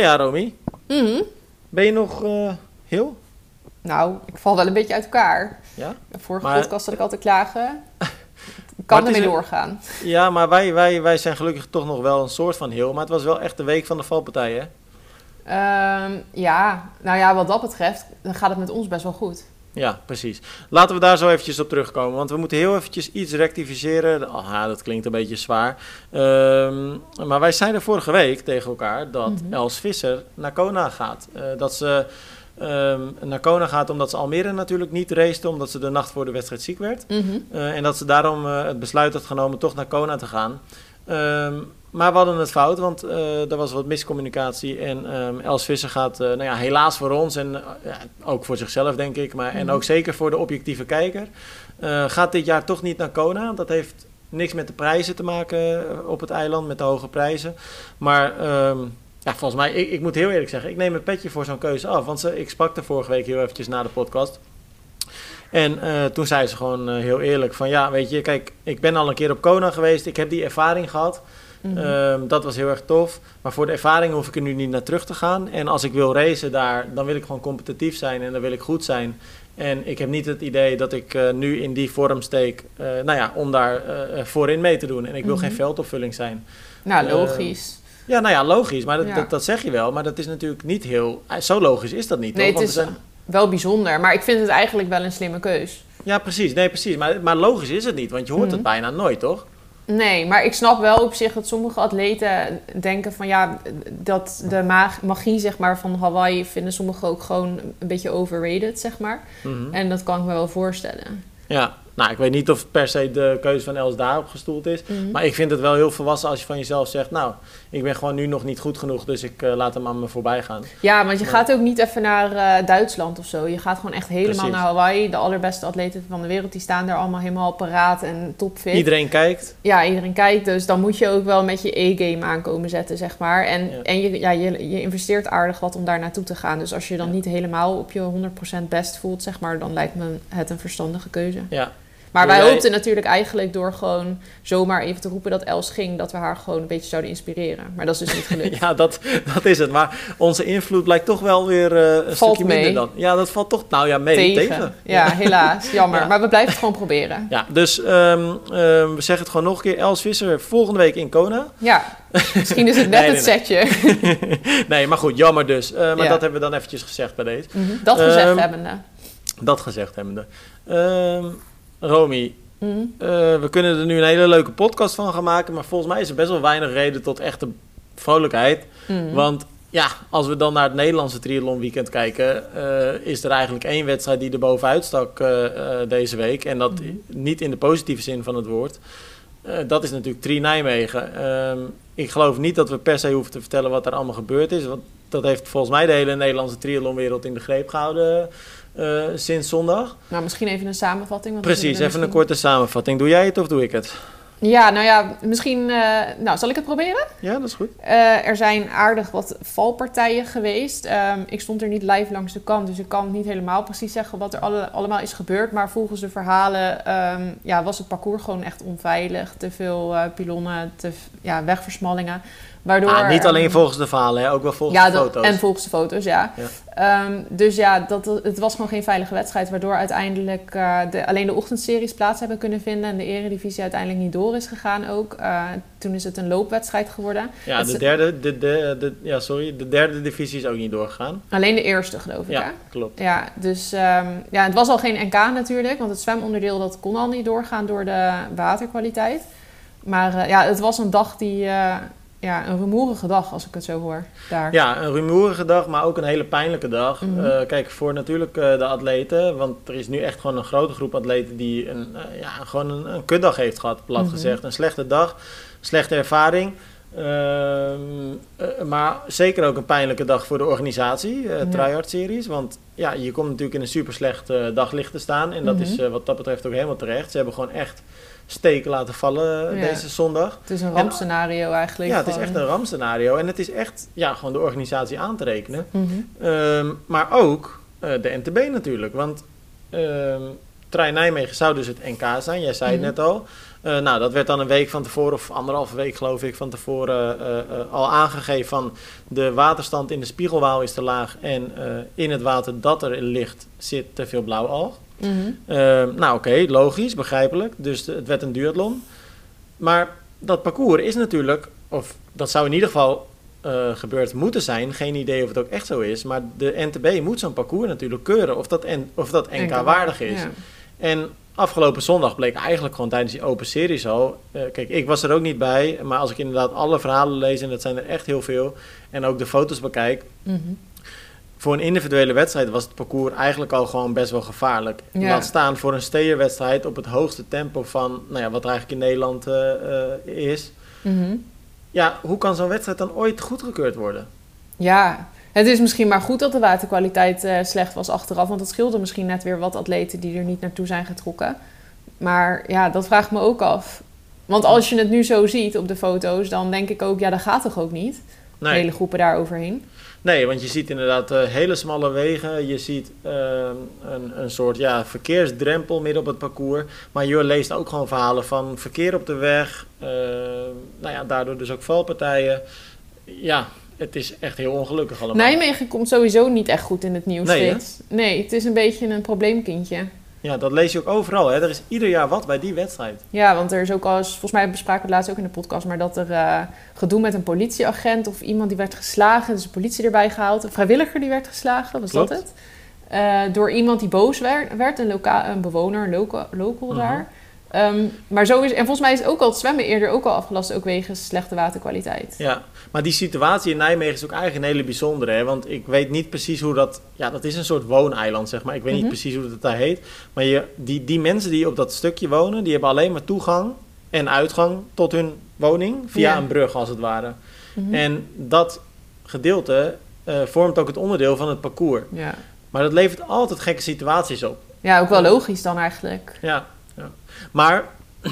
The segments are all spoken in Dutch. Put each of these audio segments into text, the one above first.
ja, Romy. Mhm. Ben je nog eh, heel? Nou, ik val wel een beetje uit elkaar. Ja? De vorige Maar- podcast had ik altijd klagen. Ik kan ermee een- doorgaan. Ja, maar wij, wij, wij zijn gelukkig toch nog wel een soort van heel. Maar het was wel echt de week van de valpartij, hè? Ehm, ja, nou ja, wat dat betreft, dan gaat het met ons best wel goed. Ja, precies. Laten we daar zo eventjes op terugkomen. Want we moeten heel eventjes iets rectificeren. Ja, dat klinkt een beetje zwaar. Ehm, maar wij zeiden vorige week tegen elkaar dat Mhm. Els Visser naar Kona gaat. Eh, dat ze ehm, naar Kona gaat omdat ze Almere natuurlijk niet racete. Omdat ze de nacht voor de wedstrijd ziek werd. Mhm. Eh, en dat ze daarom eh, het besluit had genomen toch naar Kona te gaan. Ehm, maar we hadden het fout, want eh, er was wat miscommunicatie. En ehm, Els Visser gaat, eh, nou ja, helaas voor ons en eh, ja, ook voor zichzelf denk ik, maar, en Mhm. ook zeker voor de objectieve kijker, gaat dit jaar toch niet naar Kona. Dat heeft niks met de prijzen te maken op het eiland, met de hoge prijzen. Maar ehm, ja, volgens mij, ik, ik moet heel eerlijk zeggen, ik neem een petje voor zo'n keuze af. Want ze, ik sprak er vorige week heel eventjes na de podcast. En eh, toen zei ze gewoon eh, heel eerlijk van ja, weet je, kijk, ik ben al een keer op Kona geweest. Ik heb die ervaring gehad. Mhm. Ehm, dat was heel erg tof. Maar voor de ervaring hoef ik er nu niet naar terug te gaan. En als ik wil racen daar, dan wil ik gewoon competitief zijn en dan wil ik goed zijn. En ik heb niet het idee dat ik eh, nu in die vorm steek, nou ja, om daar voorin mee te doen. En ik wil Mhm. geen veldopvulling zijn. nou, eh, logisch. Ja, nou ja, logisch. Maar dat, Ja. dat, dat zeg je wel. Maar dat is natuurlijk niet heel... Zo logisch is dat niet, Nee, toch? het Want is er zijn- wel bijzonder. Maar ik vind het eigenlijk wel een slimme keus. Ja, precies. Nee, precies. Maar, maar logisch is het niet. Want je hoort Mhm. het bijna nooit, toch? Nee, maar ik snap wel op zich dat sommige atleten denken van ja, dat de ma- magie zeg maar, van Hawaii vinden sommigen ook gewoon een beetje overrated, zeg maar. Mhm. En dat kan ik me wel voorstellen. Ja, nou, ik weet niet of per se de keuze van Els daarop gestoeld is. Mhm. Maar ik vind het wel heel volwassen als je van jezelf zegt... nou, ik ben gewoon nu nog niet goed genoeg, dus ik eh, laat hem aan me voorbij gaan. Ja, want je Maar- gaat ook niet even naar eh, Duitsland of zo. Je gaat gewoon echt helemaal Precies. naar Hawaii. De allerbeste atleten van de wereld, die staan daar allemaal helemaal paraat en topfit. Iedereen kijkt. Ja, iedereen kijkt. Dus dan moet je ook wel met je E-game aankomen zetten, zeg maar. En, Ja. en je, ja, je, je investeert aardig wat om daar naartoe te gaan. Dus als je dan Ja. niet helemaal op je 100% best voelt, zeg maar... dan lijkt me het een verstandige keuze. Ja, Maar wij jij- hoopten natuurlijk eigenlijk door gewoon zomaar even te roepen dat Els ging... dat we haar gewoon een beetje zouden inspireren. Maar dat is dus niet gelukt. ja dat, dat is het. Maar onze invloed blijkt toch wel weer eh, een Valt stukje minder dan. Ja, dat valt toch... Nou ja, mee tegen. tegen. Ja, helaas. Jammer. Ja. Maar we blijven het gewoon proberen. Ja, dus ehm, ehm, we zeggen het gewoon nog een keer. Els Visser volgende week in Kona. Ja, misschien is het net Nee, het nee, setje. nee, maar goed, jammer dus. Eh, maar Ja. dat hebben we dan eventjes gezegd bij deze. Mhm. Dat gezegd Ehm, hebbende. Dat gezegd hebbende. Ehm Romy, Mhm. Eh, we kunnen er nu een hele leuke podcast van gaan maken. Maar volgens mij is er best wel weinig reden tot echte vrolijkheid. Mhm. Want ja, als we dan naar het Nederlandse triathlon weekend kijken, eh, is er eigenlijk één wedstrijd die er bovenuit stak eh, deze week. En dat Mhm. niet in de positieve zin van het woord. Dat is natuurlijk Tri Nijmegen. Ehm, ik geloof niet dat we per se hoeven te vertellen wat er allemaal gebeurd is. Want dat heeft volgens mij de hele Nederlandse triathlonwereld in de greep gehouden eh, sinds zondag. Nou, misschien even een samenvatting. want Precies, even een korte samenvatting. Doe jij het of doe ik het? Ja, nou ja, misschien... eh, nou, zal ik het proberen? Ja, dat is goed. Eh, er zijn aardig wat valpartijen geweest. Ehm, ik stond er niet live langs de kant, dus ik kan niet helemaal precies zeggen wat er alle, allemaal is gebeurd. Maar volgens de verhalen ehm, ja, was het parcours gewoon echt onveilig. Te veel pilonnen, te, ja, wegversmallingen. Waardoor, Ah, niet alleen ehm, volgens de verhalen, hè, ook wel volgens ja, de foto's. En volgens de foto's, ja. Ja. Ehm, dus ja, dat, het was gewoon geen veilige wedstrijd. Waardoor uiteindelijk eh, de, alleen de ochtendseries plaats hebben kunnen vinden. En de eredivisie uiteindelijk niet door is gegaan ook. Eh, toen is het een loopwedstrijd geworden. ja, het de derde, de, de, de, ja, sorry, de derde divisie is ook niet doorgegaan. Alleen de eerste, geloof ik, hè? Ja, klopt. Ja, dus ehm, ja, het was al geen NK natuurlijk, want het zwemonderdeel dat kon al niet doorgaan door de waterkwaliteit. Maar eh, ja, het was een dag die, ja, een rumoerige dag als ik het zo hoor, daar. Ja, een rumoerige dag, maar ook een hele pijnlijke dag. Mhm. Eh, kijk, voor natuurlijk eh, de atleten, want er is nu echt gewoon een grote groep atleten die een, eh, ja, gewoon een, een kutdag heeft gehad, plat Mhm. gezegd. Een slechte dag, slechte ervaring. Ehm, eh, maar zeker ook een pijnlijke dag voor de organisatie, eh Ja. Tryhard Series. Want ja, je komt natuurlijk in een super slecht daglicht te staan. En dat Mhm. is wat dat betreft ook helemaal terecht. Ze hebben gewoon echt steken laten vallen eh, Ja. deze zondag. Het is een rampscenario eigenlijk. Ja, het is echt een rampscenario. En het is echt ja, gewoon de organisatie aan te rekenen. Mhm. Ehm, maar ook eh, de NTB natuurlijk. Want ehm, Trein Nijmegen zou dus het NK zijn, jij zei het Mhm. net al. Eh, nou, dat werd dan een week van tevoren, of anderhalve week geloof ik, van tevoren al aangegeven van de waterstand in de spiegelwaal is te laag en in het water dat er ligt zit te veel blauwalg. Mhm. Eh, nou oké, logisch, begrijpelijk. Dus het werd een duathlon. Maar dat parcours is natuurlijk, of dat zou in ieder geval eh, gebeurd moeten zijn. Geen idee of het ook echt zo is. Maar de NTB moet zo'n parcours natuurlijk keuren of dat, N- of dat NK waardig is. Ja. En afgelopen zondag bleek eigenlijk gewoon tijdens die open series al. eh, kijk, ik was er ook niet bij. Maar als ik inderdaad alle verhalen lees, en dat zijn er echt heel veel. En ook de foto's bekijk. Mhm. Voor een individuele wedstrijd was het parcours eigenlijk al gewoon best wel gevaarlijk. Ja. Laat staan voor een steerwedstrijd op het hoogste tempo van nou ja, wat er eigenlijk in Nederland eh, eh, is. Mhm. Ja, hoe kan zo'n wedstrijd dan ooit goedgekeurd worden? Ja, het is misschien maar goed dat de waterkwaliteit eh, slecht was achteraf. Want het scheelde misschien net weer wat atleten die er niet naartoe zijn getrokken. Maar ja, dat vraagt me ook af. Want als je het nu zo ziet op de foto's, dan denk ik ook, ja, dat gaat toch ook niet? Nee, Hele groepen daar overheen. Nee want je ziet inderdaad eh, hele smalle wegen. Je ziet eh, een, een soort ja, verkeersdrempel midden op het parcours. Maar je leest ook gewoon verhalen van verkeer op de weg. eh, nou ja, daardoor dus ook valpartijen. Ja, het is echt heel ongelukkig allemaal. Nijmegen komt sowieso niet echt goed in het nieuws. Nee, het is een beetje een probleemkindje. Ja, dat lees je ook overal. Hè. Er is ieder jaar wat bij die wedstrijd. Ja, want er is ook al eens, volgens mij bespraken we het laatst ook in de podcast, maar dat er eh, gedoe met een politieagent of iemand die werd geslagen, dus de politie erbij gehaald, een vrijwilliger die werd geslagen, was dat het? Eh, door iemand die boos werd, werd een, loka een bewoner, een local, local Mhm. daar. Ehm, maar zo is, en volgens mij is ook al het zwemmen eerder ook al afgelast, ook wegens slechte waterkwaliteit. Ja, maar die situatie in Nijmegen is ook eigenlijk een hele bijzondere. Hè? Want ik weet niet precies hoe dat... Ja, dat is een soort wooneiland, zeg maar. Ik weet Mhm. niet precies hoe dat daar heet. Maar je, die, die mensen die op dat stukje wonen... die hebben alleen maar toegang en uitgang tot hun woning... via Ja. een brug, als het ware. Mhm. En dat gedeelte eh, vormt ook het onderdeel van het parcours. ja. Maar dat levert altijd gekke situaties op. ja, ook wel logisch dan eigenlijk. Ja, ja. maar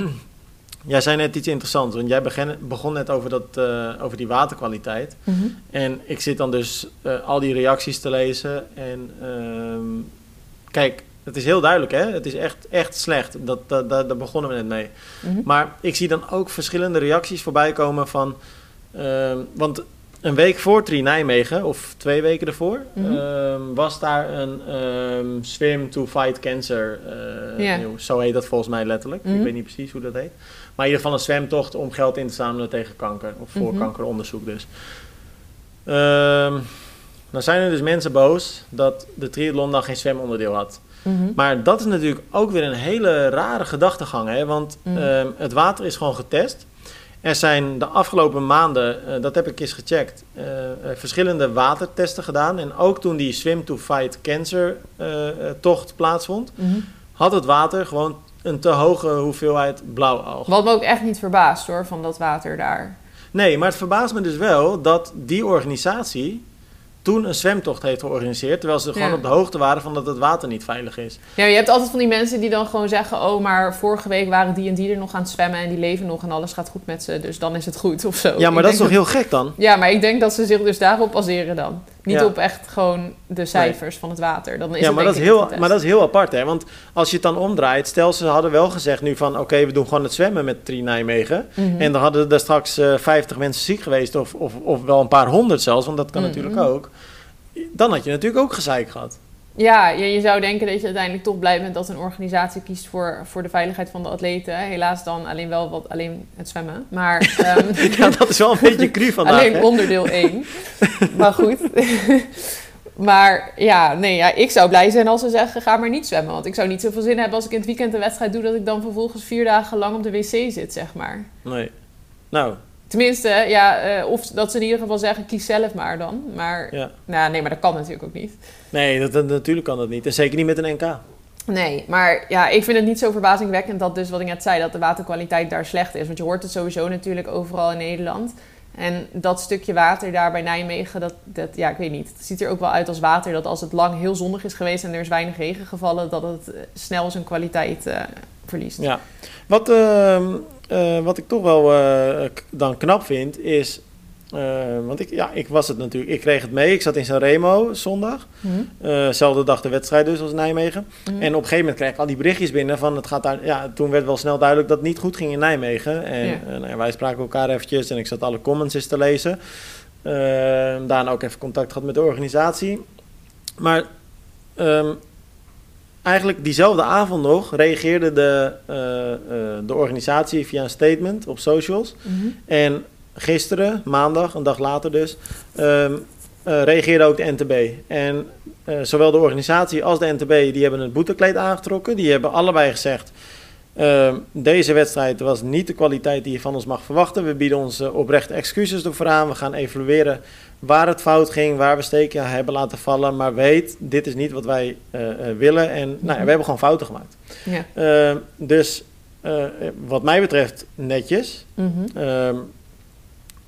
jij zei net iets interessants. Want jij begon, begon net over, dat, eh, over die waterkwaliteit. Mhm. En ik zit dan dus eh, al die reacties te lezen. En ehm, kijk, het is heel duidelijk, hè? Het is echt, echt slecht. Dat, dat, dat, daar begonnen we net mee. Mhm. Maar ik zie dan ook verschillende reacties voorbij komen van... ehm, want een week voor Tri Nijmegen, of twee weken ervoor... Mhm. ehm, was daar een ehm, Swim to Fight Cancer eh. Zo heet dat volgens mij letterlijk. Mhm. Ik weet niet precies hoe dat heet. Maar in ieder geval een zwemtocht om geld in te zamelen tegen kanker. Of voor Mhm. kankeronderzoek dus. Ehm nou zijn er dus mensen boos dat de triathlon dan geen zwemonderdeel had. Mhm. Maar dat is natuurlijk ook weer een hele rare gedachtegang. Hè? Want Mhm. het water is gewoon getest. Er zijn de afgelopen maanden, eh, dat heb ik eens gecheckt, eh, eh, verschillende watertesten gedaan. En ook toen die Swim to Fight Cancer tocht plaatsvond, Mhm. had het water gewoon een te hoge hoeveelheid blauwalg. Wat me ook echt niet verbaast hoor, van dat water daar. Nee, maar het verbaast me dus wel dat die organisatie toen een zwemtocht heeft georganiseerd, terwijl ze gewoon Ja. op de hoogte waren van dat het water niet veilig is. Ja, je hebt altijd van die mensen die dan gewoon zeggen: Oh, maar vorige week waren die en die er nog aan het zwemmen en die leven nog en alles gaat goed met ze, dus dan is het goed of zo. Ja, maar Ik dat is toch heel gek dan? Ja, maar ik denk dat ze zich dus daarop baseren dan. Niet Ja. op echt gewoon de cijfers van het water. Dan is ja, het maar dat, is heel, maar dat is heel apart, hè? Want als je het dan omdraait, stel ze hadden wel gezegd nu van... oké, we doen gewoon het zwemmen met Tri Nijmegen. Mhm. En dan hadden er straks eh 50 mensen ziek geweest... Of, of, of wel een paar honderd zelfs, want dat kan Mhm. natuurlijk ook. Dan had je natuurlijk ook gezeik gehad. Ja, je, je zou denken dat je uiteindelijk toch blij bent dat een organisatie kiest voor, voor de veiligheid van de atleten. Helaas dan alleen wel wat, alleen het zwemmen. Maar ehm, Ja, dat is wel een beetje cru vandaag, alleen hè? onderdeel 1. maar goed. maar ja, nee, ja, ik zou blij zijn als ze zeggen ga maar niet zwemmen. Want ik zou niet zoveel zin hebben als ik in het weekend een wedstrijd doe... dat ik dan vervolgens vier dagen lang op de wc zit, zeg maar. Nee. Nou, Tenminste, ja, eh, of dat ze in ieder geval zeggen kies zelf maar dan. Maar ja. nou, nee, maar dat kan natuurlijk ook niet. Nee, dat, dat- natuurlijk kan dat niet. En zeker niet met een NK. Nee, maar ja, ik vind het niet zo verbazingwekkend dat dus wat ik net zei, dat de waterkwaliteit daar slecht is. Want je hoort het sowieso natuurlijk overal in Nederland. En dat stukje water daar bij Nijmegen, dat, dat ja, ik weet niet. Het ziet er ook wel uit als water dat als het lang heel zonnig is geweest en er is weinig regen gevallen, dat het eh, snel zijn kwaliteit eh, verliest. Ja. Wat, ehm, eh, wat ik toch wel eh, dan knap vind, is... Eh, want ik, ja, ik was het natuurlijk. Ik kreeg het mee. Ik zat in Sanremo zondag. Zelfde dag de wedstrijd dus als Nijmegen. Mhm. En op een gegeven moment kreeg ik al die berichtjes binnen van het gaat daar. Ja, toen werd wel snel duidelijk dat het niet goed ging in Nijmegen. En Ja. nou wij spraken elkaar eventjes en ik zat alle comments eens te lezen. Uh, daarna ook even contact gehad met de organisatie. Maar um, eigenlijk diezelfde avond nog reageerde de, uh, uh, de organisatie via een statement op socials. Mhm. En gisteren, maandag, een dag later dus, um, uh, reageerde ook de NTB. En zowel de organisatie als de NTB die hebben het boetekleed aangetrokken. Die hebben allebei gezegd, uh, deze wedstrijd was niet de kwaliteit die je van ons mag verwachten. We bieden ons oprechte excuses ervoor aan. We gaan evalueren waar het fout ging, waar we steken hebben laten vallen. Maar weet, dit is niet wat wij uh, willen. En nou ja, we hebben gewoon fouten gemaakt. Ja. dus wat mij betreft netjes. Mhm.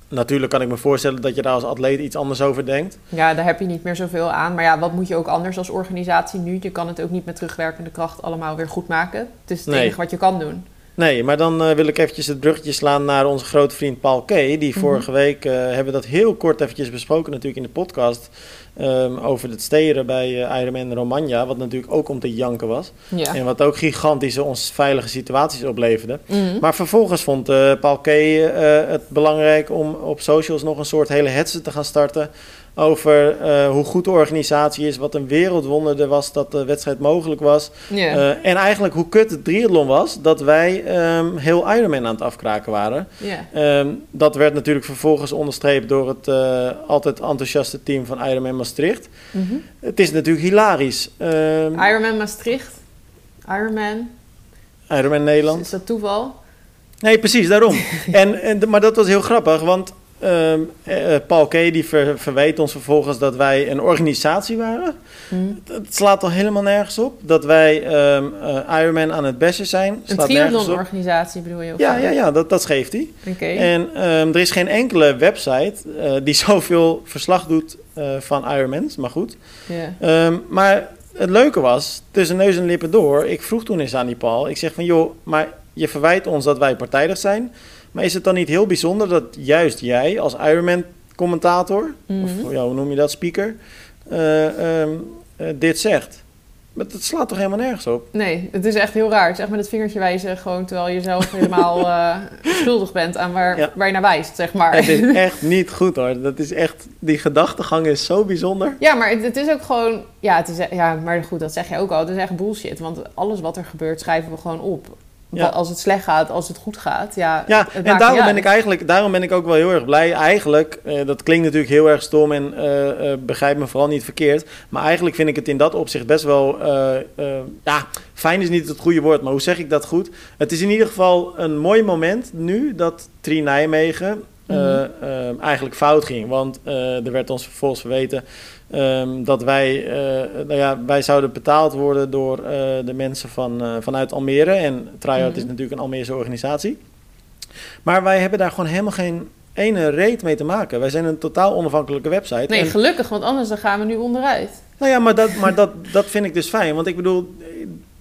Natuurlijk kan ik me voorstellen dat je daar als atleet iets anders over denkt. Ja, daar heb je niet meer zoveel aan. Maar ja, wat moet je ook anders als organisatie nu? Je kan het ook niet met terugwerkende kracht allemaal weer goed maken. Het is het Nee. enige wat je kan doen. Nee, maar dan eh, wil ik eventjes het bruggetje slaan naar onze grote vriend Paul K. Die vorige week, eh, hebben we dat heel kort eventjes besproken natuurlijk in de podcast. ehm, over het steren bij eh, Ironman Romagna. Wat natuurlijk ook om te janken was. Ja. En wat ook gigantische onveilige situaties opleverde. Mhm. Maar vervolgens vond Paul K. het belangrijk om op socials nog een soort hele hetze te gaan starten. Over eh, hoe goed de organisatie is, wat een wereldwonder er was dat de wedstrijd mogelijk was. Eh, en eigenlijk hoe kut het triathlon was, dat wij ehm, heel Ironman aan het afkraken waren. Ehm, dat werd natuurlijk vervolgens onderstreept door het eh, altijd enthousiaste team van Ironman Maastricht. Mhm. Het is natuurlijk hilarisch. Ehm, Ironman Maastricht. Ironman. Ironman Nederland. Is dat toeval? Nee, precies, daarom. en, en, maar dat was heel grappig, want ehm, eh, Paul K. die ver, verweet ons vervolgens dat wij een organisatie waren. Mhm. Het slaat al helemaal nergens op. Dat wij ehm eh, Ironman aan het besten zijn. Een Slaat nergens op. triathlon-organisatie bedoel je? of Ja, ja, ja, dat, dat geeft hij. Oké. En ehm, er is geen enkele website eh, die zoveel verslag doet van Ironmans, maar goed. Ja. Ehm, maar het leuke was, tussen neus en lippen door, ik vroeg toen eens aan die Paul, ik zeg van joh, maar je verwijt ons dat wij partijdig zijn, maar is het dan niet heel bijzonder dat juist jij als Ironman-commentator, Mhm. of ja, hoe noem je dat, speaker, eh, ehm, eh, dit zegt? Maar dat slaat toch helemaal nergens op? Nee, het is echt heel raar. Het is echt met het vingertje wijzen, gewoon terwijl je zelf helemaal eh, schuldig bent aan waar, Ja. waar je naar wijst, zeg maar. Het is echt niet goed hoor. Dat is echt, die gedachtegang is zo bijzonder. Ja, maar het, het is ook gewoon... Ja, het is, e- ja, maar goed, dat zeg je ook al. Het is echt bullshit. Want alles wat er gebeurt, schrijven we gewoon op. Ja. Als het slecht gaat, als het goed gaat. Ja, Ja, het en daarom ben ik eigenlijk, daarom ben ik ook wel heel erg blij. Eigenlijk, eh, dat klinkt natuurlijk heel erg stom en eh, eh, begrijp me vooral niet verkeerd. Maar eigenlijk vind ik het in dat opzicht best wel, ja, fijn is niet het goede woord, maar hoe zeg ik dat goed? Het is in ieder geval een mooi moment nu dat Tri Nijmegen eh, Mhm. eh, eigenlijk fout ging. Want eh, er werd ons vervolgens verweten ehm, dat wij, eh, nou ja, wij zouden betaald worden door de mensen van, vanuit Almere. En Tryout Mhm. is natuurlijk een Almeerse organisatie. Maar wij hebben daar gewoon helemaal geen ene reet mee te maken. Wij zijn een totaal onafhankelijke website. Nee, En- gelukkig, want anders dan gaan we nu onderuit. nou ja, maar, dat, maar dat, dat vind ik dus fijn. Want ik bedoel,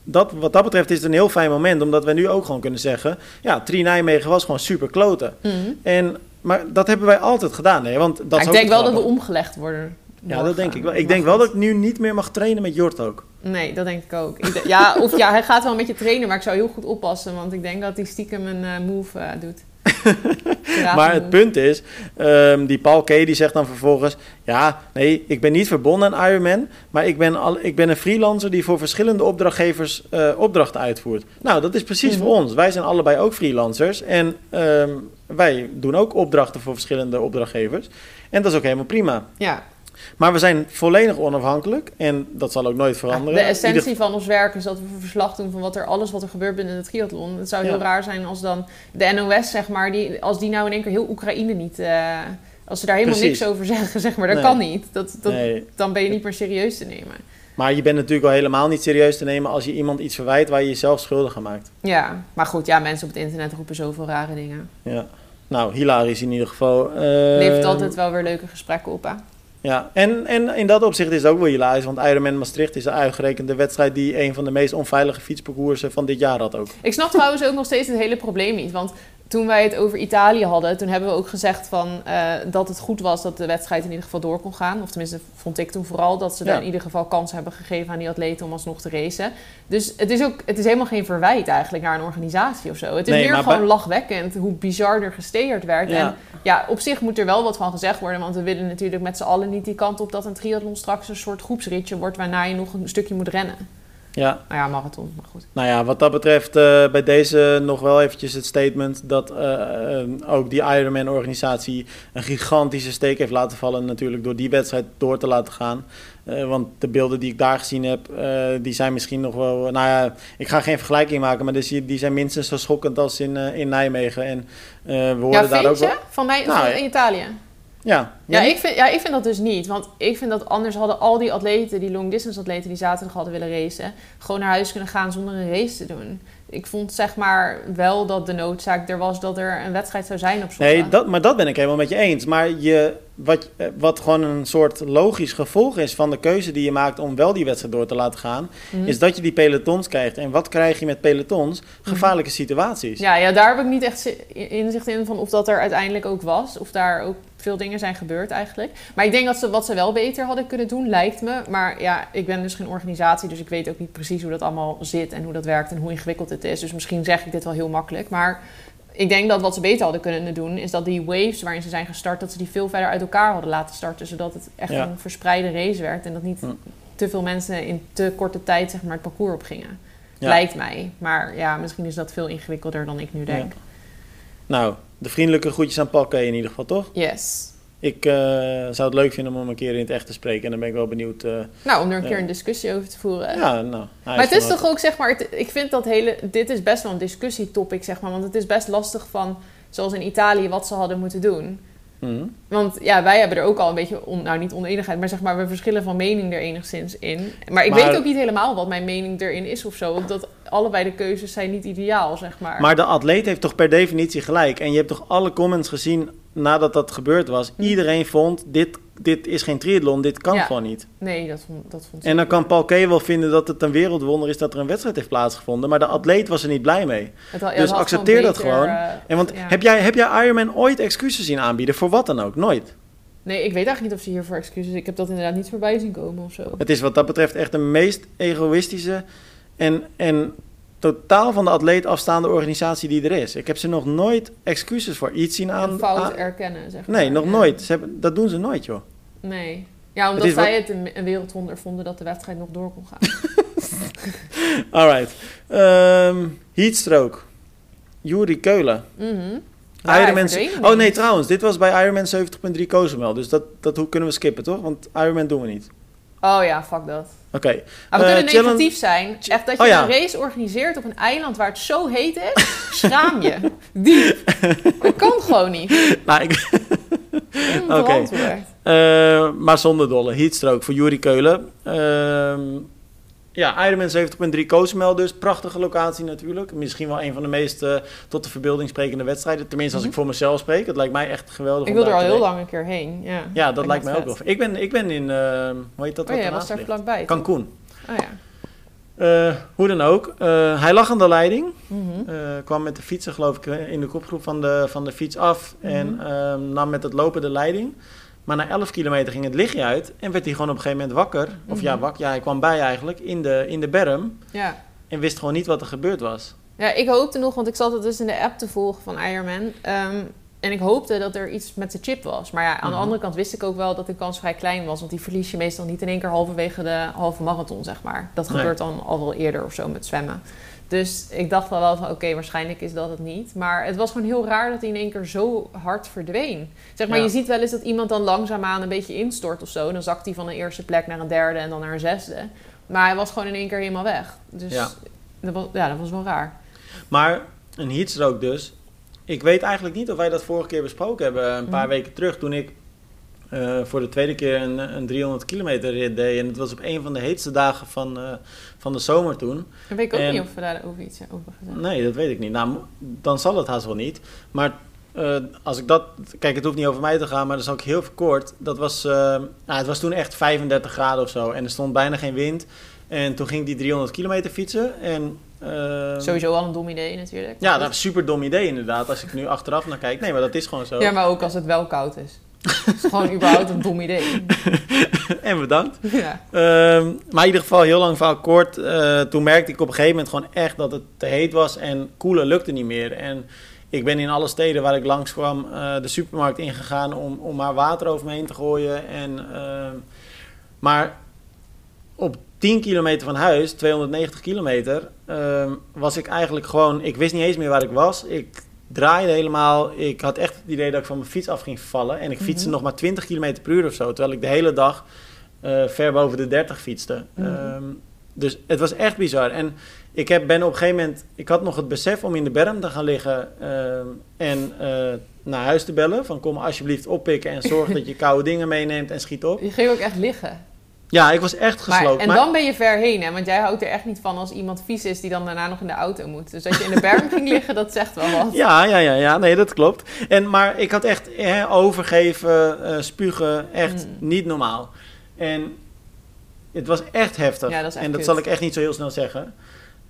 dat, wat dat betreft is het een heel fijn moment. Omdat we nu ook gewoon kunnen zeggen... Ja, Tri Nijmegen was gewoon super kloten. Mhm. En, maar dat hebben wij altijd gedaan. Hè? Want dat Maar is ik denk wel dat we omgelegd worden. Ja, dat denk ik wel. Ik denk wel dat ik nu niet meer mag trainen met Jort ook. Nee, dat denk ik ook. Ik ja, of ja, hij gaat wel met je trainen, maar ik zou heel goed oppassen. Want ik denk dat hij stiekem een eh, move eh, doet. Maar het punt is, ehm, die Paul K. die zegt dan vervolgens... Ja, nee, ik ben niet verbonden aan Ironman... maar ik ben, al, ik ben een freelancer die voor verschillende opdrachtgevers eh, opdrachten uitvoert. Nou, dat is precies Mhm. voor ons. Wij zijn allebei ook freelancers... en ehm, wij doen ook opdrachten voor verschillende opdrachtgevers. En dat is ook helemaal prima. Ja, Maar we zijn volledig onafhankelijk... en dat zal ook nooit de veranderen. essentie van ons werk is dat we verslag doen van wat er, alles wat er gebeurt binnen het triathlon. Het zou heel Ja. raar zijn als dan de NOS, zeg maar, die, als die nou in één keer heel Oekraïne niet... eh, als ze daar helemaal Precies. niks over zeggen, zeg maar. Dat Nee. kan niet. Dat, dat, Nee, Dan ben je niet meer serieus te nemen. maar je bent natuurlijk wel helemaal niet serieus te nemen... als je iemand iets verwijt waar je jezelf schuldig aan maakt. Ja, maar goed, ja, mensen op het internet roepen zoveel rare dingen. Ja. Nou, hilarisch in ieder geval. Levert Ehm, altijd wel weer leuke gesprekken op, hè? Ja, en, en in dat opzicht is het ook wel hilarisch, want Ironman Maastricht is de wedstrijd die een van de meest onveilige fietsparcoursen van dit jaar had ook. Ik snap trouwens ook nog steeds het hele probleem niet. Want toen wij het over Italië hadden, toen hebben we ook gezegd van, eh, dat het goed was dat de wedstrijd in ieder geval door kon gaan. Of tenminste, vond ik toen vooral dat ze Ja. in ieder geval kans hebben gegeven aan die atleten om alsnog te racen. Dus het is ook, het is helemaal geen verwijt eigenlijk naar een organisatie of zo. Het is Nee, meer gewoon bij- lachwekkend hoe bizar er gesteerd werd. Ja. En ja, op zich moet er wel wat van gezegd worden, want we willen natuurlijk met z'n allen niet die kant op dat een triathlon straks een soort groepsritje wordt waarna je nog een stukje moet rennen. Ja, Nou ja, marathon, maar goed. nou ja, wat dat betreft eh, bij deze nog wel eventjes het statement dat eh, eh, ook die Ironman-organisatie een gigantische steek heeft laten vallen natuurlijk door die wedstrijd door te laten gaan. Want de beelden die ik daar gezien heb, die zijn misschien nog wel... Nou ja, ik ga geen vergelijking maken, maar die, die zijn minstens zo schokkend als in, in Nijmegen. En we Ja, hoorden daar ook je? wel... Van mij Nou, van ja. in Italië? Ja, Ja, ik vind, ja, ik vind dat dus niet. Want ik vind dat anders hadden al die atleten, die long distance atleten die zaterdag hadden willen racen, gewoon naar huis kunnen gaan zonder een race te doen. Ik vond zeg maar wel dat de noodzaak er was dat er een wedstrijd zou zijn op zondag. Nee, dat, maar dat ben ik helemaal met je eens. Maar je, wat, eh, wat gewoon een soort logisch gevolg is van de keuze die je maakt om wel die wedstrijd door te laten gaan, Mhm. is dat je die pelotons krijgt. En wat krijg je met pelotons? Gevaarlijke situaties. Ja, ja, daar heb ik niet echt zi- inzicht in van of dat er uiteindelijk ook was. Of daar ook veel dingen zijn gebeurd eigenlijk. Maar ik denk dat ze wat ze wel beter hadden kunnen doen, lijkt me. Maar ja, ik ben dus geen organisatie, dus ik weet ook niet precies hoe dat allemaal zit en hoe dat werkt en hoe ingewikkeld het is. Dus misschien zeg ik dit wel heel makkelijk. Maar ik denk dat wat ze beter hadden kunnen doen, is dat die waves waarin ze zijn gestart, dat ze die veel verder uit elkaar hadden laten starten. Zodat het echt Ja. een verspreide race werd. En dat niet Hm. te veel mensen in te korte tijd zeg maar, het parcours op gingen. Ja. Lijkt mij. Maar ja, misschien is dat veel ingewikkelder dan ik nu denk. Nou, de vriendelijke groetjes aan Kay in ieder geval, toch? Yes. Ik eh, zou het leuk vinden om hem een keer in het echt te spreken. En dan ben ik wel benieuwd. eh, Nou, om er een Ja. keer een discussie over te voeren. ja, nou. maar het is toch ook, zeg maar, het- ik vind dat hele, dit is best wel een discussietopic, zeg maar. Want het is best lastig van, zoals in Italië, wat ze hadden moeten doen. Mhm. Want ja, wij hebben er ook al een beetje, on, nou niet oneenigheid, maar zeg maar, we verschillen van mening er enigszins in. Maar ik Maar- weet ook niet helemaal wat mijn mening erin is of zo. Omdat allebei de keuzes zijn niet ideaal, zeg maar. Maar de atleet heeft toch per definitie gelijk. En je hebt toch alle comments gezien nadat dat gebeurd was. Hm. Iedereen vond, dit, dit is geen triathlon, dit kan Ja. gewoon niet. Nee, dat vond, dat vond En dan kan Paul Kay wel vinden dat het een wereldwonder is dat er een wedstrijd heeft plaatsgevonden. Maar de atleet was er niet blij mee. Het had- ja, dus accepteer dat gewoon. eh, En want ja. heb, jij, heb jij Ironman ooit excuses zien aanbieden? Voor wat dan ook? Nooit. Nee, ik weet eigenlijk niet of ze hiervoor excuses... Ik heb dat inderdaad niet voorbij zien komen of zo. Het is wat dat betreft echt de meest egoïstische en, en totaal van de atleet afstaande organisatie die er is. Ik heb ze nog nooit excuses voor iets zien aan. Een fout aan- erkennen, zeg maar. nee, nog nooit. Ze hebben, dat doen ze nooit, joh. Nee. Ja, omdat Het zij het een, wereldwonder vonden dat de wedstrijd nog door kon gaan. Alright. Ehm heatstroke. Juri Keulen. Ja, hij Ironman. Oh nee, trouwens. Dit was bij Ironman 70.3 Cozumel. Dus dat, dat hoe kunnen we skippen, toch? Want Ironman doen we niet. Oh ja, fuck dat. Oké. Maar we Eh, kunnen challenge- negatief zijn. Echt dat je Oh ja. een race organiseert op een eiland waar het zo heet is. Schaam je. Diep. Dat kan gewoon niet. Nou, ik, Onverantwoord. Eh, maar zonder dolle. Heatstroke voor Juri Keulen. Ehm, ja, Ironman 70.3 Cozumel dus. Prachtige locatie natuurlijk. Misschien wel een van de meest eh, tot de verbeelding sprekende wedstrijden. Tenminste, als ik voor mezelf spreek. Het lijkt mij echt geweldig. Mhm. Ik wil er al heel lang een keer heen. Ja, Ja, dat lijkt mij ook wel. Ik ben, ik ben in, eh, hoe heet dat? Oh wat was daar vlakbij. Cancun. Oh ja. Eh, hoe dan ook. Eh, hij lag aan de leiding. Mhm. Eh, kwam met de fietsen, geloof ik, in de kopgroep van de, van de fiets af. En Mhm. ehm, nam met het lopen de leiding. Maar na 11 kilometer ging het lichtje uit. En werd hij gewoon op een gegeven moment wakker. Of ja, Mhm. wakker. Ja, hij kwam bij eigenlijk in de, in de berm. ja. En wist gewoon niet wat er gebeurd was. Ja, ik hoopte nog, want ik zat het dus in de app te volgen van Ironman. Ehm, en ik hoopte dat er iets met de chip was. Maar ja, aan de Mhm. andere kant wist ik ook wel dat de kans vrij klein was. Want die verlies je meestal niet in één keer halverwege de halve marathon, zeg maar. Dat Nee. gebeurt dan al wel eerder of zo met zwemmen. Dus ik dacht wel wel van, oké, waarschijnlijk is dat het niet. Maar het was gewoon heel raar dat hij in één keer zo hard verdween. Zeg maar, Ja. je ziet wel eens dat iemand dan langzaamaan een beetje instort of zo. Dan zakt hij van een eerste plek naar een derde en dan naar een zesde. Maar hij was gewoon in één keer helemaal weg. Dus Ja. dat, was, ja, dat was wel raar. Maar een heatstroke dus. Ik weet eigenlijk niet of wij dat vorige keer besproken hebben. Een paar Mhm. weken terug toen ik eh, voor de tweede keer een, een 300 kilometer rit deed. En het was op een van de heetste dagen van, eh, van de zomer toen. Dan weet ik ook En- niet of we daar over iets over gezegd Nee, dat weet ik niet. Nou, dan zal het haast wel niet. Maar eh, als ik dat... Kijk, het hoeft niet over mij te gaan, maar dat is ook heel verkort. Dat was... nou, het was toen echt 35 graden of zo. En er stond bijna geen wind. En toen ging die 300 kilometer fietsen. En, ehm, Sowieso al een dom idee natuurlijk. Ja, dat is een super dom idee inderdaad. Als ik nu achteraf naar kijk. Nee, maar dat is gewoon zo. Ja, maar ook als het wel koud is. Het is gewoon überhaupt een dom idee. en bedankt. Ja. Ehm, maar in ieder geval, heel lang verhaal kort. eh, toen merkte ik op een gegeven moment gewoon echt dat het te heet was. En koelen lukte niet meer. En ik ben in alle steden waar ik langs kwam eh, de supermarkt ingegaan om, om maar water over me heen te gooien. En, ehm, maar op 10 kilometer van huis, 290 kilometer, ehm, was ik eigenlijk gewoon... Ik wist niet eens meer waar ik was. Ik draaide helemaal. Ik had echt het idee dat ik van mijn fiets af ging vallen. En ik fietste Mhm. nog maar 20 kilometer per uur of zo. Terwijl ik de hele dag eh, ver boven de 30 fietste. Mhm. Ehm, dus het was echt bizar. En ik heb, ben op een gegeven moment... Ik had nog het besef om in de berm te gaan liggen... ehm, en eh, naar huis te bellen. Van kom alsjeblieft oppikken en zorg dat je koude dingen meeneemt en schiet op. Je ging ook echt liggen. Ja, ik was echt Maar, gesloopt. en maar- dan ben je ver heen, hè? Want jij houdt er echt niet van als iemand vies is die dan daarna nog in de auto moet. Dus dat je in de berm ging liggen, dat zegt wel wat. Ja, ja, ja, ja, nee, dat klopt. En, maar ik had echt hè, overgeven, eh, spugen, echt Mm. niet normaal. En het was echt heftig. Ja, dat en dat kut. zal ik echt niet zo heel snel zeggen.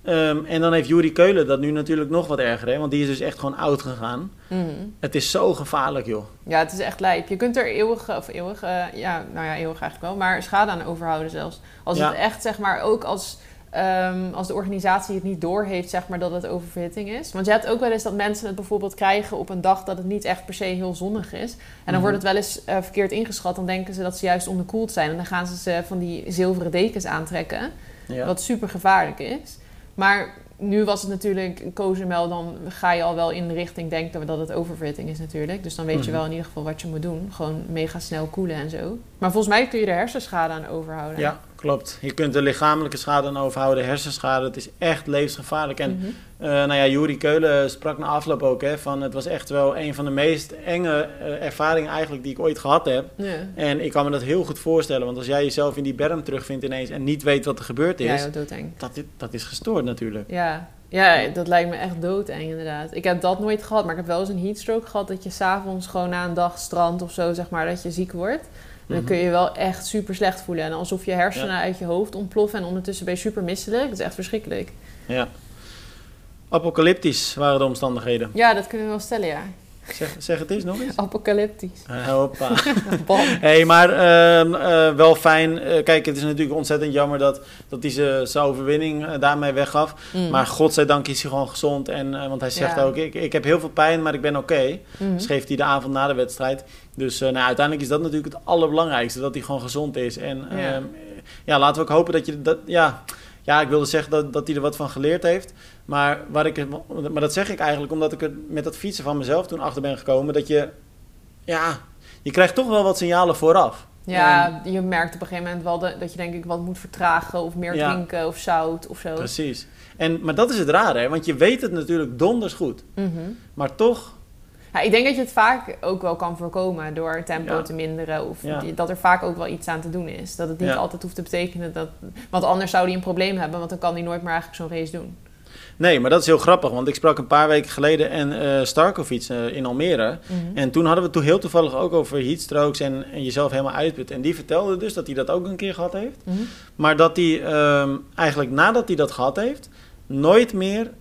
Ehm, en dan heeft Juri Keulen dat nu natuurlijk nog wat erger, hè? want die is dus echt gewoon oud gegaan. Mhm. Het is zo gevaarlijk, joh. Ja, het is echt lijp. Je kunt er eeuwig, of eeuwig, eh, ja, nou ja, eeuwig eigenlijk wel, maar schade aan overhouden zelfs. Als Ja. het echt, zeg maar, ook als, ehm, als de organisatie het niet doorheeft, zeg maar, dat het oververhitting is. Want je hebt ook wel eens dat mensen het bijvoorbeeld krijgen op een dag dat het niet echt per se heel zonnig is. En dan Mhm. wordt het wel eens eh, verkeerd ingeschat. Dan denken ze dat ze juist onderkoeld zijn. En dan gaan ze ze van die zilveren dekens aantrekken. Ja. Wat super gevaarlijk is. Maar nu was het natuurlijk Cozumel, dan ga je al wel in de richting denken dat het oververhitting is natuurlijk. Dus dan weet je Mhm. wel in ieder geval wat je moet doen. Gewoon mega snel koelen en zo. Maar volgens mij kun je er hersenschade aan overhouden. ja, klopt. Je kunt de lichamelijke schade aan overhouden, hersenschade. Het is echt levensgevaarlijk. En. Eh, nou ja, Juri Keulen sprak na afloop ook hè, van het was echt wel een van de meest enge eh, ervaringen eigenlijk die ik ooit gehad heb. Ja. En ik kan me dat heel goed voorstellen, want als jij jezelf in die berm terugvindt ineens en niet weet wat er gebeurd Ja, is, doodeng. dat, i- dat is gestoord natuurlijk. Ja. ja, dat lijkt me echt doodeng inderdaad. Ik heb dat nooit gehad, maar ik heb wel eens een heatstroke gehad dat je s'avonds gewoon na een dag strand of zo, zeg maar, dat je ziek wordt. En dan Mhm. kun je wel echt super slecht voelen. En alsof je hersenen uit je hoofd ontploffen en ondertussen ben je super misselijk. Dat is echt verschrikkelijk. Ja. Apocalyptisch waren de omstandigheden. Ja, dat kunnen we wel stellen, ja. Zeg, zeg het eens nog eens. Apocalyptisch. Eh, hoppa. Bam. hey, maar ehm, eh, wel fijn. Eh, kijk, het is natuurlijk ontzettend jammer dat, dat hij zijn overwinning daarmee weggaf. Mm. Maar godzijdank is hij gewoon gezond. En, want hij zegt Ja. ook, ik, ik heb heel veel pijn, maar ik ben oké. Mhm. schreef hij de avond na de wedstrijd. Dus eh, nou, uiteindelijk is dat natuurlijk het allerbelangrijkste, dat hij gewoon gezond is. En Ja. ja, ja laten we ook hopen dat je dat, ja, ja, ik wilde zeggen dat, dat hij er wat van geleerd heeft. Maar, waar ik, maar dat zeg ik eigenlijk omdat ik er met dat fietsen van mezelf toen achter ben gekomen. Dat je, ja, je krijgt toch wel wat signalen vooraf. Ja, je merkt op een gegeven moment wel de- dat je denk ik wat moet vertragen of meer Ja. drinken of zout of zo. Precies. En, maar dat is het rare, hè? want je weet het natuurlijk donders goed. Mhm. Maar toch, Ja, ik denk dat je het vaak ook wel kan voorkomen door tempo Ja. te minderen. Of Ja. dat er vaak ook wel iets aan te doen is. Dat het niet Ja. altijd hoeft te betekenen dat... Want anders zou hij een probleem hebben, want dan kan hij nooit meer eigenlijk zo'n race doen. nee, maar dat is heel grappig. Want ik sprak een paar weken geleden en eh Starkovic eh, in Almere. Mhm. En toen hadden we het toen heel toevallig ook over heatstrokes en, en jezelf helemaal uitputten. En die vertelde dus dat hij dat ook een keer gehad heeft. Mhm. Maar dat hij ehm, eigenlijk nadat hij dat gehad heeft, nooit meer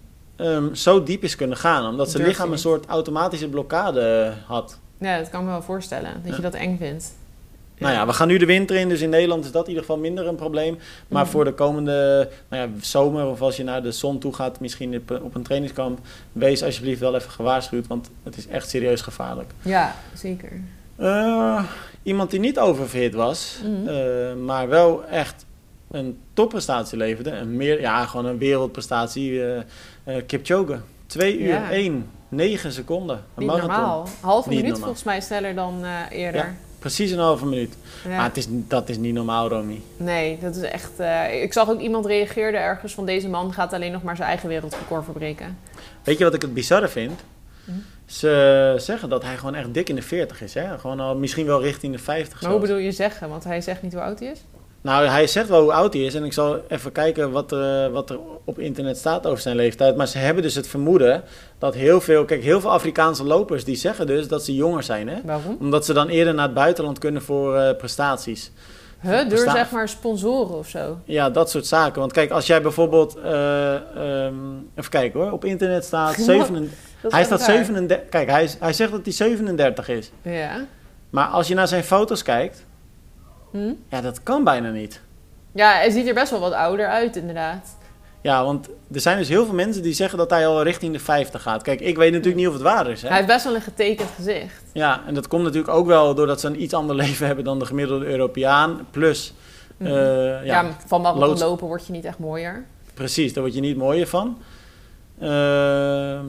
ehm, zo diep is kunnen gaan. Omdat zijn lichaam een soort automatische blokkade had. Ja, dat kan ik me wel voorstellen. Dat Ja. je dat eng vindt. Nou ja, we gaan nu de winter in, dus in Nederland is dat in ieder geval minder een probleem. Maar Mhm. voor de komende nou ja, zomer of als je naar de zon toe gaat, misschien op, op een trainingskamp, wees alsjeblieft wel even gewaarschuwd, want het is echt serieus gevaarlijk. Ja, zeker. Eh, iemand die niet oververhit was, Mhm. eh, maar wel echt een topprestatie leverde. Een meer, ja, gewoon een wereldprestatie. eh eh, Kipchoge. 2 uur Ja. 1, 9 seconden. Een Niet marathon. normaal. Halve minuut normaal. volgens mij sneller dan eh, eerder. Precies een halve minuut. Ja. Maar het is, dat is niet normaal, Romy. Nee, dat is echt... ik zag ook iemand reageerde ergens van deze man gaat alleen nog maar zijn eigen wereldrecord verbreken. Weet je wat ik het bizarre vind? Hm? Ze zeggen dat hij gewoon echt dik in de 40 is. Hè? Gewoon al misschien wel richting de 50. Maar hoe bedoel je zeggen? Want hij zegt niet hoe oud hij is. Nou, hij zegt wel hoe oud hij is. En ik zal even kijken wat er, wat er op internet staat over zijn leeftijd. Maar ze hebben dus het vermoeden dat heel veel... Kijk, heel veel Afrikaanse lopers die zeggen dus dat ze jonger zijn. Hè? Waarom? Omdat ze dan eerder naar het buitenland kunnen voor eh, prestaties. Huh, door zeg maar sponsoren of zo. Ja, dat soort zaken. Want kijk, als jij bijvoorbeeld... eh, ehm, even kijken hoor. Op internet staat... Wat? 37, Dat is hij staat raar. 37... Kijk, hij, hij zegt dat hij 37 is. Ja. Maar als je naar zijn foto's kijkt... Hm? Ja, dat kan bijna niet. Ja, hij ziet er best wel wat ouder uit, inderdaad. Ja, want er zijn dus heel veel mensen die zeggen dat hij al richting de 50 gaat. Kijk, ik weet natuurlijk niet of het waar is. Hè? Hij heeft best wel een getekend gezicht. Ja, en dat komt natuurlijk ook wel doordat ze een iets ander leven hebben dan de gemiddelde Europeaan. Plus, Mhm. eh, Ja, ja, van marathon loods- lopen word je niet echt mooier. precies, daar word je niet mooier van. Ehm,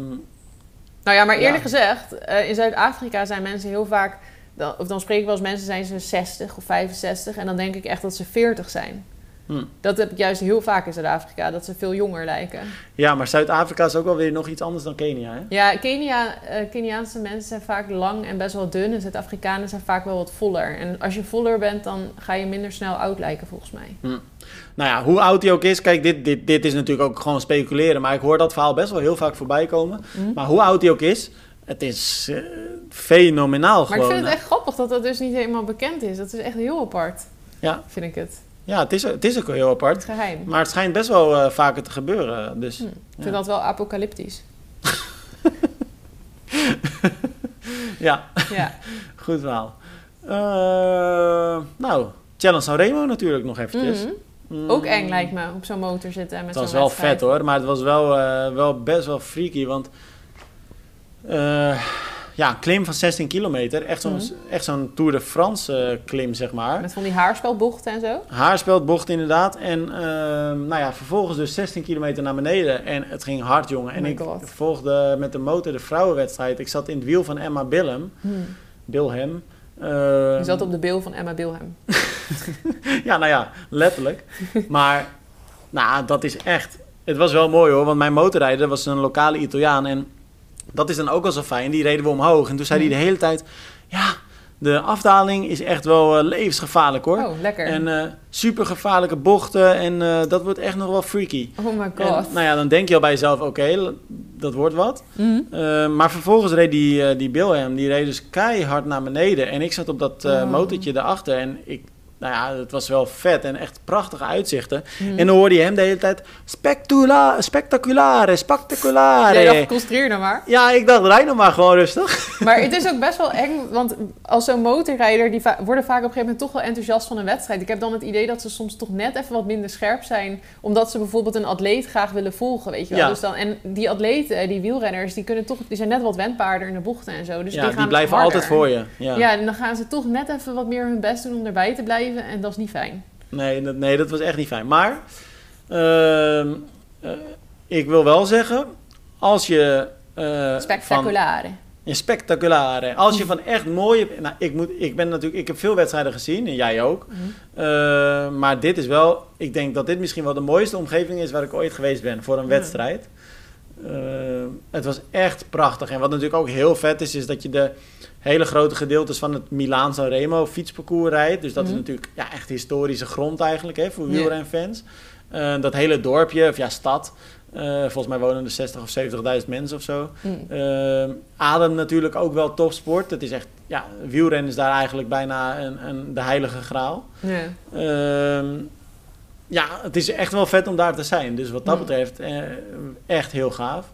Nou ja, maar Ja. eerlijk gezegd, eh, in Zuid-Afrika zijn mensen heel vaak... Dan, of dan spreek ik wel eens mensen zijn ze 60 of 65 en dan denk ik echt dat ze 40 zijn. hm. Dat heb ik juist heel vaak in Zuid-Afrika, dat ze veel jonger lijken. Ja, maar Zuid-Afrika is ook wel weer nog iets anders dan Kenia. Hè? Ja, Kenia, eh, Keniaanse mensen zijn vaak lang en best wel dun. En Zuid-Afrikanen zijn vaak wel wat voller. En als je voller bent, dan ga je minder snel oud lijken, volgens mij. Nou ja, hoe oud hij ook is, kijk, dit, dit, dit is natuurlijk ook gewoon speculeren. Maar ik hoor dat verhaal best wel heel vaak voorbij komen. Mhm. Maar hoe oud hij ook is, het is eh, fenomenaal Maar ik gewoon. vind het echt grappig dat dat dus niet helemaal bekend is. Dat is echt heel apart, Ja, vind ik het. ja het, is, het is ook heel apart. Het geheim. Maar het schijnt best wel eh, vaker te gebeuren. Dus Hm. Ik vind dat wel apocalyptisch. ja, Ja. goed verhaal. Eh, nou, Challenge Sanremo natuurlijk nog eventjes. Mhm. Mm. Ook eng lijkt me, op zo'n motor zitten en met Het was zo'n wel vet hoor, maar het was wel, wel best wel freaky. Want eh, ja, een klim van 16 kilometer, echt zo'n Mhm. echt zo'n Tour de France eh, klim zeg maar. Met van die haarspelbochten en zo. Haarspeldbocht inderdaad. En eh, nou ja, vervolgens dus 16 kilometer naar beneden. En het ging hard jongen. Oh en my ik God. volgde met de motor de vrouwenwedstrijd. Ik zat in het wiel van Emma Billem. Hm. Bilhem. Eh, Je zat op de bil van Emma Bilhem. Ja, nou ja, letterlijk. maar, nou, dat is echt... Het was wel mooi hoor, want mijn motorrijder was een lokale Italiaan. En dat is dan ook wel zo fijn. Die reden we omhoog. En toen zei hij de hele tijd... Ja, de afdaling is echt wel eh, levensgevaarlijk hoor. Oh, lekker. En eh super gevaarlijke bochten. En eh, dat wordt echt nog wel freaky. oh my En, god. nou ja, dan denk je al bij jezelf... Oké, dat wordt wat. Eh, maar vervolgens reed die, die Bilhem, die reed dus keihard naar beneden. En ik zat op dat Oh. motortje daarachter. En ik, nou ja, het was wel vet en echt prachtige uitzichten. Mhm. En dan hoorde je hem de hele tijd... Spectula, spectaculare, spectaculare. Ja, dacht, concentreer nou maar. ik dacht, rijd nog maar gewoon rustig. Maar het is ook best wel eng, want als zo'n motorrijder, die va- worden vaak op een gegeven moment toch wel enthousiast van een wedstrijd. Ik heb dan het idee dat ze soms toch net even wat minder scherp zijn, omdat ze bijvoorbeeld een atleet graag willen volgen, weet je wel. Ja. Dus dan, en die atleten, die wielrenners, die, kunnen toch, die zijn net wat wendbaarder in de bochten en zo. Dus ja, die, die, gaan blijven harder. altijd voor je. Ja. Ja. en dan gaan ze toch net even wat meer hun best doen om erbij te blijven en dat is niet fijn. Nee, dat, nee, dat was echt niet fijn. Maar ehm, eh, ik wil wel zeggen, als je... van, Spectaculare. Ja, spectaculare. Als je van echt mooie... Nou, ik, moet, ik ben natuurlijk... Ik heb veel wedstrijden gezien. En jij ook. Mhm. Eh, maar dit is wel... Ik denk dat dit misschien wel de mooiste omgeving is... waar ik ooit geweest ben voor een Ja. wedstrijd. Eh, het was echt prachtig. En wat natuurlijk ook heel vet is... is dat je de hele grote gedeeltes van het Milaan Sanremo fietsparcours rijdt. Dus dat Mhm. is natuurlijk ja, echt historische grond eigenlijk... Hè, voor wielrenfans. Eh, dat hele dorpje, of ja, stad... eh, volgens mij wonen er 60 of 70.000 mensen of zo. Hm. Ehm, Adem natuurlijk ook wel topsport. Het is echt, ja, wielrennen is daar eigenlijk bijna een, een, de heilige graal. Ja. Ehm, ja, het is echt wel vet om daar te zijn. Dus wat dat Mm. betreft, eh, echt heel gaaf.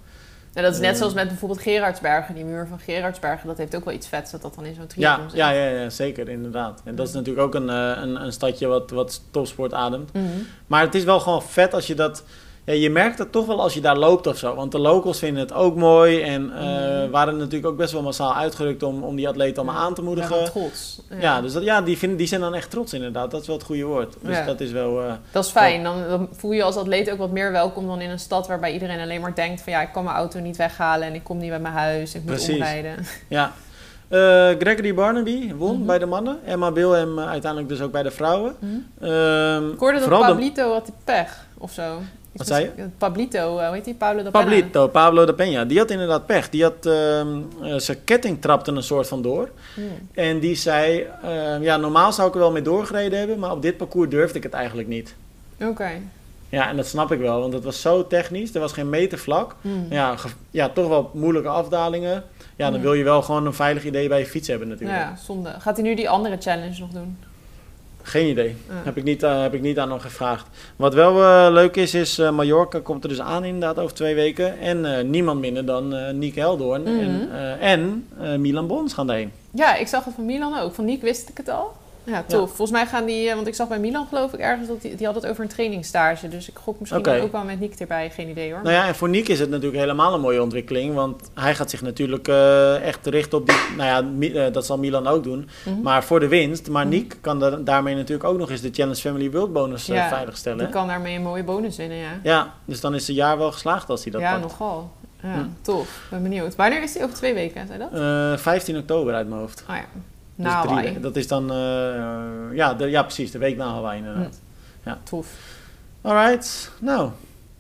En dat is net Eh. zoals met bijvoorbeeld Gerardsbergen, die muur van Gerardsbergen, dat heeft ook wel iets vets dat dat dan in zo'n Ja, triathlon zit. ja, ja, ja, zeker, inderdaad. En dat is natuurlijk ook een, eh, een, een stadje wat, wat topsport ademt. Mhm. Maar het is wel gewoon vet als je dat... Ja, je merkt het toch wel als je daar loopt of zo. Want de locals vinden het ook mooi. En eh, Mhm. waren natuurlijk ook best wel massaal uitgerukt om, om die atleten allemaal aan te Ja, moedigen. van trots. Ja, dus dat, ja die, vinden, die zijn dan echt trots inderdaad. Dat is wel het goede woord. Dus Ja. dat is wel... eh, Dat is fijn. Dan, dan voel je als atleet ook wat meer welkom dan in een stad waarbij iedereen alleen maar denkt van ja, ik kan mijn auto niet weghalen en ik kom niet bij mijn huis, ik moet Precies. omrijden. ja. Eh, Gregory Barnaby won Mhm. bij de mannen. Emma Bilhem uiteindelijk dus ook bij de vrouwen. Mhm. Ehm, Ik hoorde dat de- Pablito had die pech of zo. Wat zei je? Pablito, eh, hoe heet die? Pablo Pena. Pablito, Pablo de Peña, die had inderdaad pech. Die had, ehm, eh, zijn ketting trapte een soort van door. Hmm. En die zei, ehm, ja, normaal zou ik er wel mee doorgereden hebben, maar op dit parcours durfde ik het eigenlijk niet. Oké. Ja, en dat snap ik wel, want het was zo technisch. Er was geen meter vlak. Hmm. Ja, ja, toch wel moeilijke afdalingen. Ja, dan Ja. wil je wel gewoon een veilig idee bij je fiets hebben natuurlijk. Ja, zonde. Gaat hij nu die andere challenge nog doen? Geen idee. Heb, ik niet, eh, heb ik niet aan hem gevraagd. Wat wel eh, leuk is, is uh, Mallorca komt er dus aan inderdaad over twee weken. En niemand minder dan uh, Niek Heldoorn Mhm. en, en Milan Bons gaan daarheen. Ja, ik zag het van Milan ook. Van Niek wist ik het al. Ja, tof. Ja. Volgens mij gaan die... eh, Want ik zag bij Milan geloof ik ergens dat die, die had het over een trainingsstage. Dus ik gok misschien ook wel met Niek erbij. Geen idee hoor. Nou ja, en voor Niek is het natuurlijk helemaal een mooie ontwikkeling. Want hij gaat zich natuurlijk eh, echt richten op die... Nou ja, Mi- eh, dat zal Milan ook doen. Mhm. Maar voor de winst. Maar Mhm. Niek kan da- daarmee natuurlijk ook nog eens de Challenge Family World bonus Ja, veiligstellen. Die kan daarmee een mooie bonus winnen, ja. Ja, dus dan is het jaar wel geslaagd als hij dat ja, pakt. nogal. Ja, Hm. tof. Ben benieuwd. Wanneer is die? Over twee weken, zei dat? Eh, 15 oktober uit mijn hoofd. Oh ja. Na Hawaii. dat is dan, eh, ja, de, ja, precies, de week na Hawaii inderdaad. Tof. Alright, nou,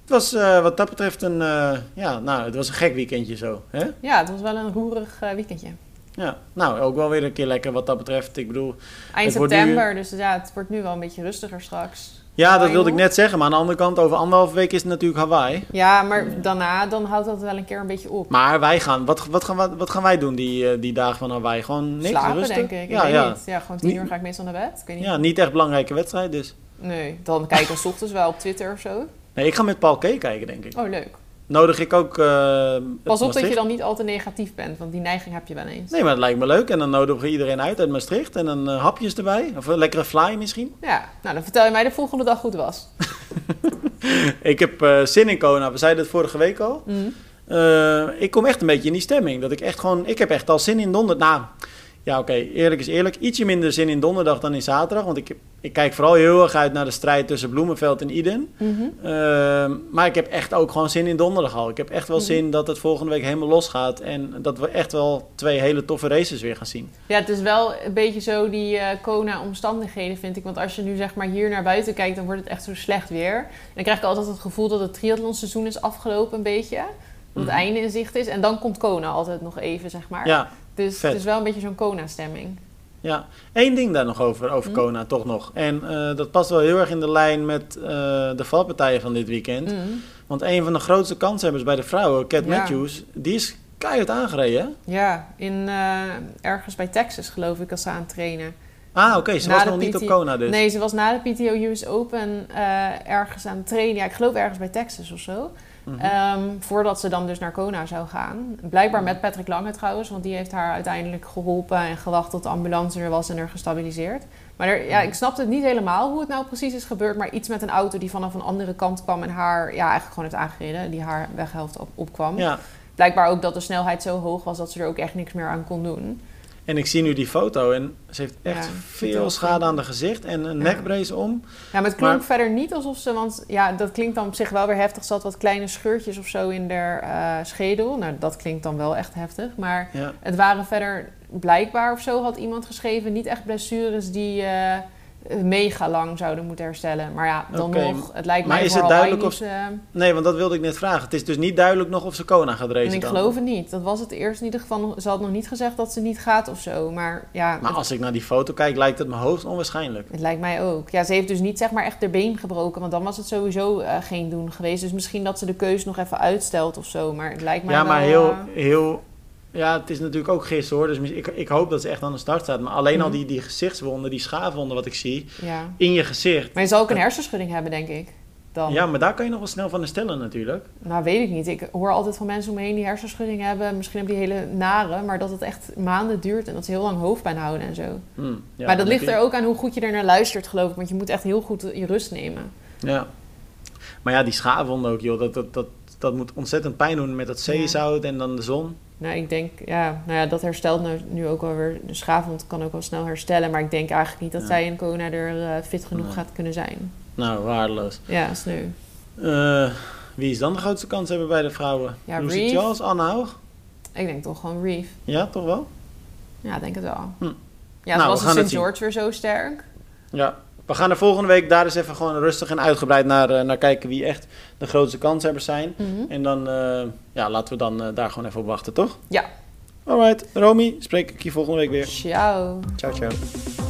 het was eh, wat dat betreft een, eh, ja, nou, het was een gek weekendje zo, hè? Ja, het was wel een roerig weekendje. Ja, nou, ook wel weer een keer lekker wat dat betreft. Ik bedoel, Eind september, dus ja, het wordt nu wel een beetje rustiger straks. Ja, dat wilde ik net zeggen, maar aan de andere kant, over anderhalve week is het natuurlijk Hawaii. Ja, maar daarna, dan houdt dat wel een keer een beetje op. Maar wij gaan, wat, wat, gaan, we- wat gaan wij doen die, eh, die dagen van Hawaii? Gewoon niks, Slapen, rusten? denk ik. Ja, ja. niet. Ja, gewoon tien uur ga ik meestal naar bed. Ik weet niet. ja, niet echt belangrijke wedstrijd dus. Nee, dan kijk ik 's ochtends wel op Twitter of zo. Nee, ik ga met Paul K. kijken, denk ik. Oh, leuk. Nodig ik ook... eh, Pas op dat je dan niet al te negatief bent, want die neiging heb je wel eens. Nee, maar het lijkt me leuk. En dan nodigen we iedereen uit uit Maastricht. En dan eh, hapjes erbij. Of een lekkere fly misschien. Ja, nou dan vertel je mij de volgende dag hoe het was. Ik heb eh, zin in Kona. We zeiden het vorige week al. Eh, ik kom echt een beetje in die stemming. Dat ik echt gewoon... Ik heb echt al zin in donderdag. Nou, ja oké. eerlijk is eerlijk. Ietsje minder zin in donderdag dan in zaterdag. Want ik, ik kijk vooral heel erg uit naar de strijd tussen Bloemenveld en Iden. Mhm. Eh, maar ik heb echt ook gewoon zin in donderdag al. Ik heb echt wel Mhm. zin dat het volgende week helemaal losgaat. En dat we echt wel twee hele toffe races weer gaan zien. Ja, het is wel een beetje zo die eh Kona-omstandigheden, vind ik. Want als je nu zeg maar hier naar buiten kijkt, dan wordt het echt zo slecht weer. En dan krijg ik altijd het gevoel dat het triathlonseizoen is afgelopen een beetje. Dat het Mhm. einde in zicht is. En dan komt Kona altijd nog even, zeg maar. Ja, dus vet. het is wel een beetje zo'n Kona-stemming. Ja, één ding daar nog over, over Mhm. Kona, toch nog. En eh, dat past wel heel erg in de lijn met eh, de valpartijen van dit weekend. Mhm. Want een van de grootste kanshebbers bij de vrouwen, Cat Ja. Matthews, die is keihard aangereden. Ja, in, eh, ergens bij Texas geloof ik als ze aan het trainen. Ah, oké, ze Na was nog niet op Kona dus. Nee, ze was na de PTO US Open ergens aan het trainen. Ja, ik geloof ergens bij Texas of zo. Mhm. Ehm, voordat ze dan dus naar Kona zou gaan. Blijkbaar met Patrick Lange trouwens, want die heeft haar uiteindelijk geholpen en gewacht tot de ambulance er was en er gestabiliseerd. Maar er, ja, ik snapte het niet helemaal hoe het nou precies is gebeurd, maar iets met een auto die vanaf een andere kant kwam en haar ja, eigenlijk gewoon heeft aangereden, die haar weghelft op, opkwam. Ja, Blijkbaar ook dat de snelheid zo hoog was dat ze er ook echt niks meer aan kon doen. En ik zie nu die foto en ze heeft echt Ja, veel schade aan de gezicht en een Ja. nekbrace om. Ja, maar het klonk Maar- verder niet alsof ze, want ja, dat klinkt dan op zich wel weer heftig. Ze had wat kleine scheurtjes of zo in haar eh, schedel. Nou, dat klinkt dan wel echt heftig. Maar Ja. het waren verder blijkbaar of zo, had iemand geschreven, niet echt blessures die eh, mega lang zouden moeten herstellen. Maar ja, dan nog, het lijkt maar mij is het duidelijk niet, eh, Nee, want dat wilde ik net vragen. Het is dus niet duidelijk nog of ze Kona gaat racen en ik dan. geloof het niet. Dat was het eerst in ieder geval. Ze had nog niet gezegd dat ze niet gaat of zo. Maar ja, Maar het, als ik naar die foto kijk, lijkt het me hoogst onwaarschijnlijk. het lijkt mij ook. Ja, ze heeft dus niet zeg maar echt haar been gebroken. Want dan was het sowieso eh, geen doen geweest. Dus misschien dat ze de keus nog even uitstelt of zo. Maar het lijkt mij Ja, wel... maar heel, eh, heel... Ja, het is natuurlijk ook gisteren hoor. Dus ik, ik hoop dat ze echt aan de start staat. Maar alleen al Mhm. die, die gezichtswonden, die schaafwonden wat ik zie, ja. in je gezicht. Maar je zal ook een hersenschudding hebben, denk ik. Dan. Ja, maar daar kan je nog wel snel van herstellen natuurlijk. Nou, weet ik niet. Ik hoor altijd van mensen om me heen die hersenschudding hebben. Misschien hebben die hele nare. Maar dat het echt maanden duurt en dat ze heel lang hoofdpijn houden en zo. Hm, ja, maar dat ligt heb je- er ook aan hoe goed je er naar luistert, geloof ik. Want je moet echt heel goed je rust nemen. Ja. Maar ja, die schaafwonden ook joh. Dat, dat, dat, dat moet ontzettend pijn doen met dat zeezout en dan de zon. Nou, ik denk, ja, nou ja, dat herstelt nu, nu ook alweer. De schaafwond kan ook wel snel herstellen. Maar ik denk eigenlijk niet dat Ja. zij in Kona er eh, fit genoeg Nee. gaat kunnen zijn. Nou, waardeloos. Ja, sneu. Eh, wie is dan de grootste kans hebben bij de vrouwen? Ja, Lucy. Charles, Anne Haug? Ik denk toch gewoon Reef. Ja, toch wel? Ja, ik denk het wel. Hm. Ja, Nou, was het zien. George weer zo sterk. Ja, we gaan er volgende week daar eens even gewoon rustig en uitgebreid naar, eh, naar kijken wie echt de grootste kanshebbers zijn. Mhm. En dan eh, ja, laten we dan eh, daar gewoon even op wachten, toch? Ja. Alright, Romy, spreek ik je volgende week weer. Ciao. Ciao, ciao.